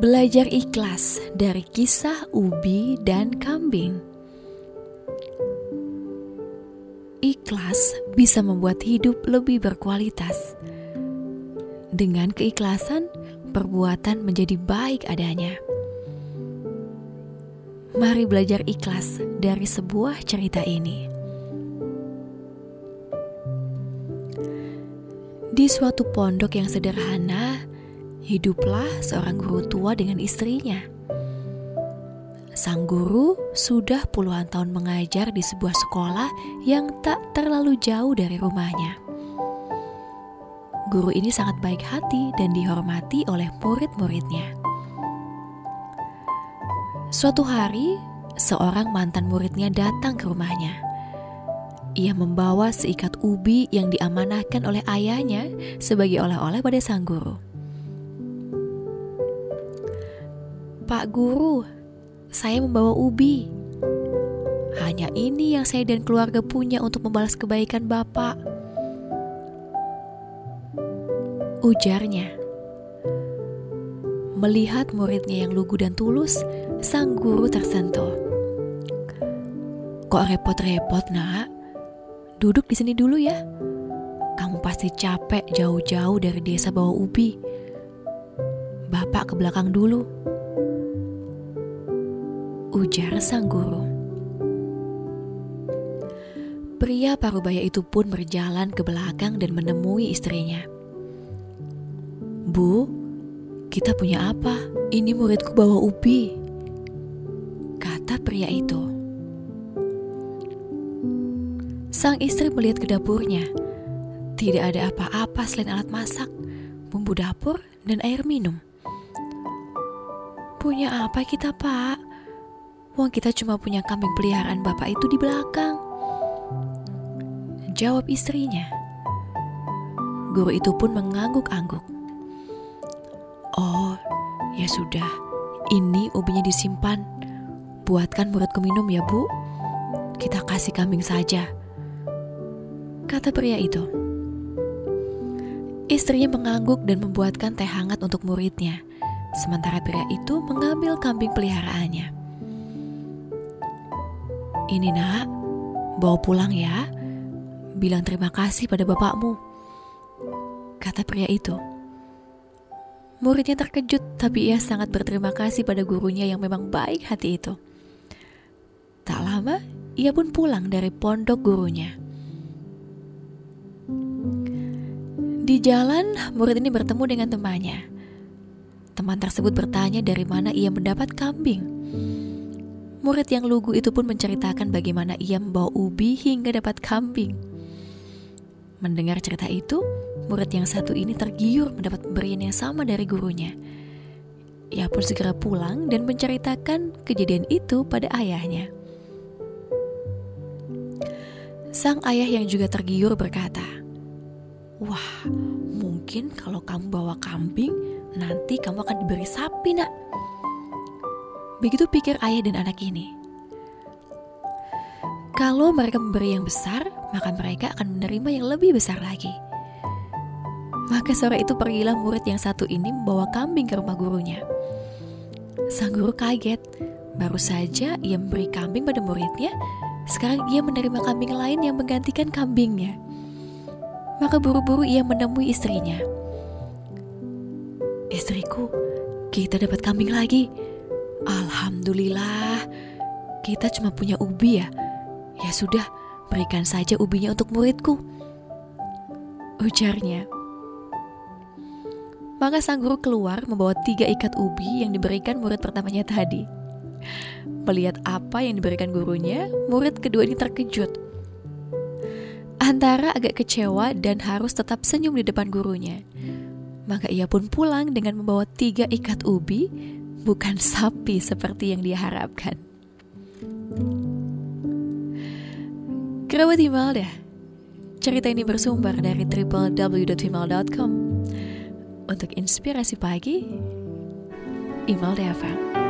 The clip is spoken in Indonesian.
Belajar ikhlas dari kisah ubi dan kambing. Ikhlas bisa membuat hidup lebih berkualitas. Dengan keikhlasan, perbuatan menjadi baik adanya. Mari belajar ikhlas dari sebuah cerita ini. Di suatu pondok yang sederhana, hiduplah seorang guru tua dengan istrinya. Sang guru sudah puluhan tahun mengajar di sebuah sekolah yang tak terlalu jauh dari rumahnya. Guru ini sangat baik hati dan dihormati oleh murid-muridnya. Suatu hari, seorang mantan muridnya datang ke rumahnya. Ia membawa seikat ubi yang diamanahkan oleh ayahnya sebagai oleh-oleh pada sang guru. Pak Guru, saya membawa ubi. Hanya ini yang saya dan keluarga punya untuk membalas kebaikan Bapak. Ujarnya. Melihat muridnya yang lugu dan tulus, sang guru tersentuh. Kok repot-repot, Nak? Duduk di sini dulu ya. Kamu pasti capek jauh-jauh dari desa bawa ubi. Bapak ke belakang dulu ujar sang guru. Pria parubaya itu pun berjalan ke belakang dan menemui istrinya. Bu, kita punya apa? Ini muridku bawa ubi. Kata pria itu. Sang istri melihat ke dapurnya. Tidak ada apa-apa selain alat masak, bumbu dapur, dan air minum. Punya apa kita, Pak? Wong kita cuma punya kambing peliharaan bapak itu di belakang. Jawab istrinya. Guru itu pun mengangguk-angguk. Oh, ya sudah. Ini ubinya disimpan. Buatkan muridku minum ya, Bu. Kita kasih kambing saja. Kata pria itu. Istrinya mengangguk dan membuatkan teh hangat untuk muridnya. Sementara pria itu mengambil kambing peliharaannya. Ini nak, bawa pulang ya. Bilang terima kasih pada bapakmu. Kata pria itu. Muridnya terkejut, tapi ia sangat berterima kasih pada gurunya yang memang baik hati itu. Tak lama, ia pun pulang dari pondok gurunya. Di jalan, murid ini bertemu dengan temannya. Teman tersebut bertanya dari mana ia mendapat kambing. Murid yang lugu itu pun menceritakan bagaimana ia membawa ubi hingga dapat kambing. Mendengar cerita itu, murid yang satu ini tergiur mendapat pemberian yang sama dari gurunya. Ia pun segera pulang dan menceritakan kejadian itu pada ayahnya. Sang ayah yang juga tergiur berkata, "Wah, mungkin kalau kamu bawa kambing, nanti kamu akan diberi sapi, Nak." Begitu pikir ayah dan anak ini. Kalau mereka memberi yang besar, maka mereka akan menerima yang lebih besar lagi. Maka sore itu pergilah murid yang satu ini membawa kambing ke rumah gurunya. Sang guru kaget, baru saja ia memberi kambing pada muridnya, sekarang ia menerima kambing lain yang menggantikan kambingnya. Maka buru-buru ia menemui istrinya. Istriku, kita dapat kambing lagi. Alhamdulillah, kita cuma punya ubi ya. Ya sudah, berikan saja ubinya untuk muridku. Ujarnya. Maka sang guru keluar membawa tiga ikat ubi yang diberikan murid pertamanya tadi. Melihat apa yang diberikan gurunya, murid kedua ini terkejut. Antara agak kecewa dan harus tetap senyum di depan gurunya. Maka ia pun pulang dengan membawa tiga ikat ubi, bukan sapi seperti yang dia harapkan. Kerabat Imelda, cerita ini bersumber dari www.himal.com. Untuk inspirasi pagi, Imelda FM.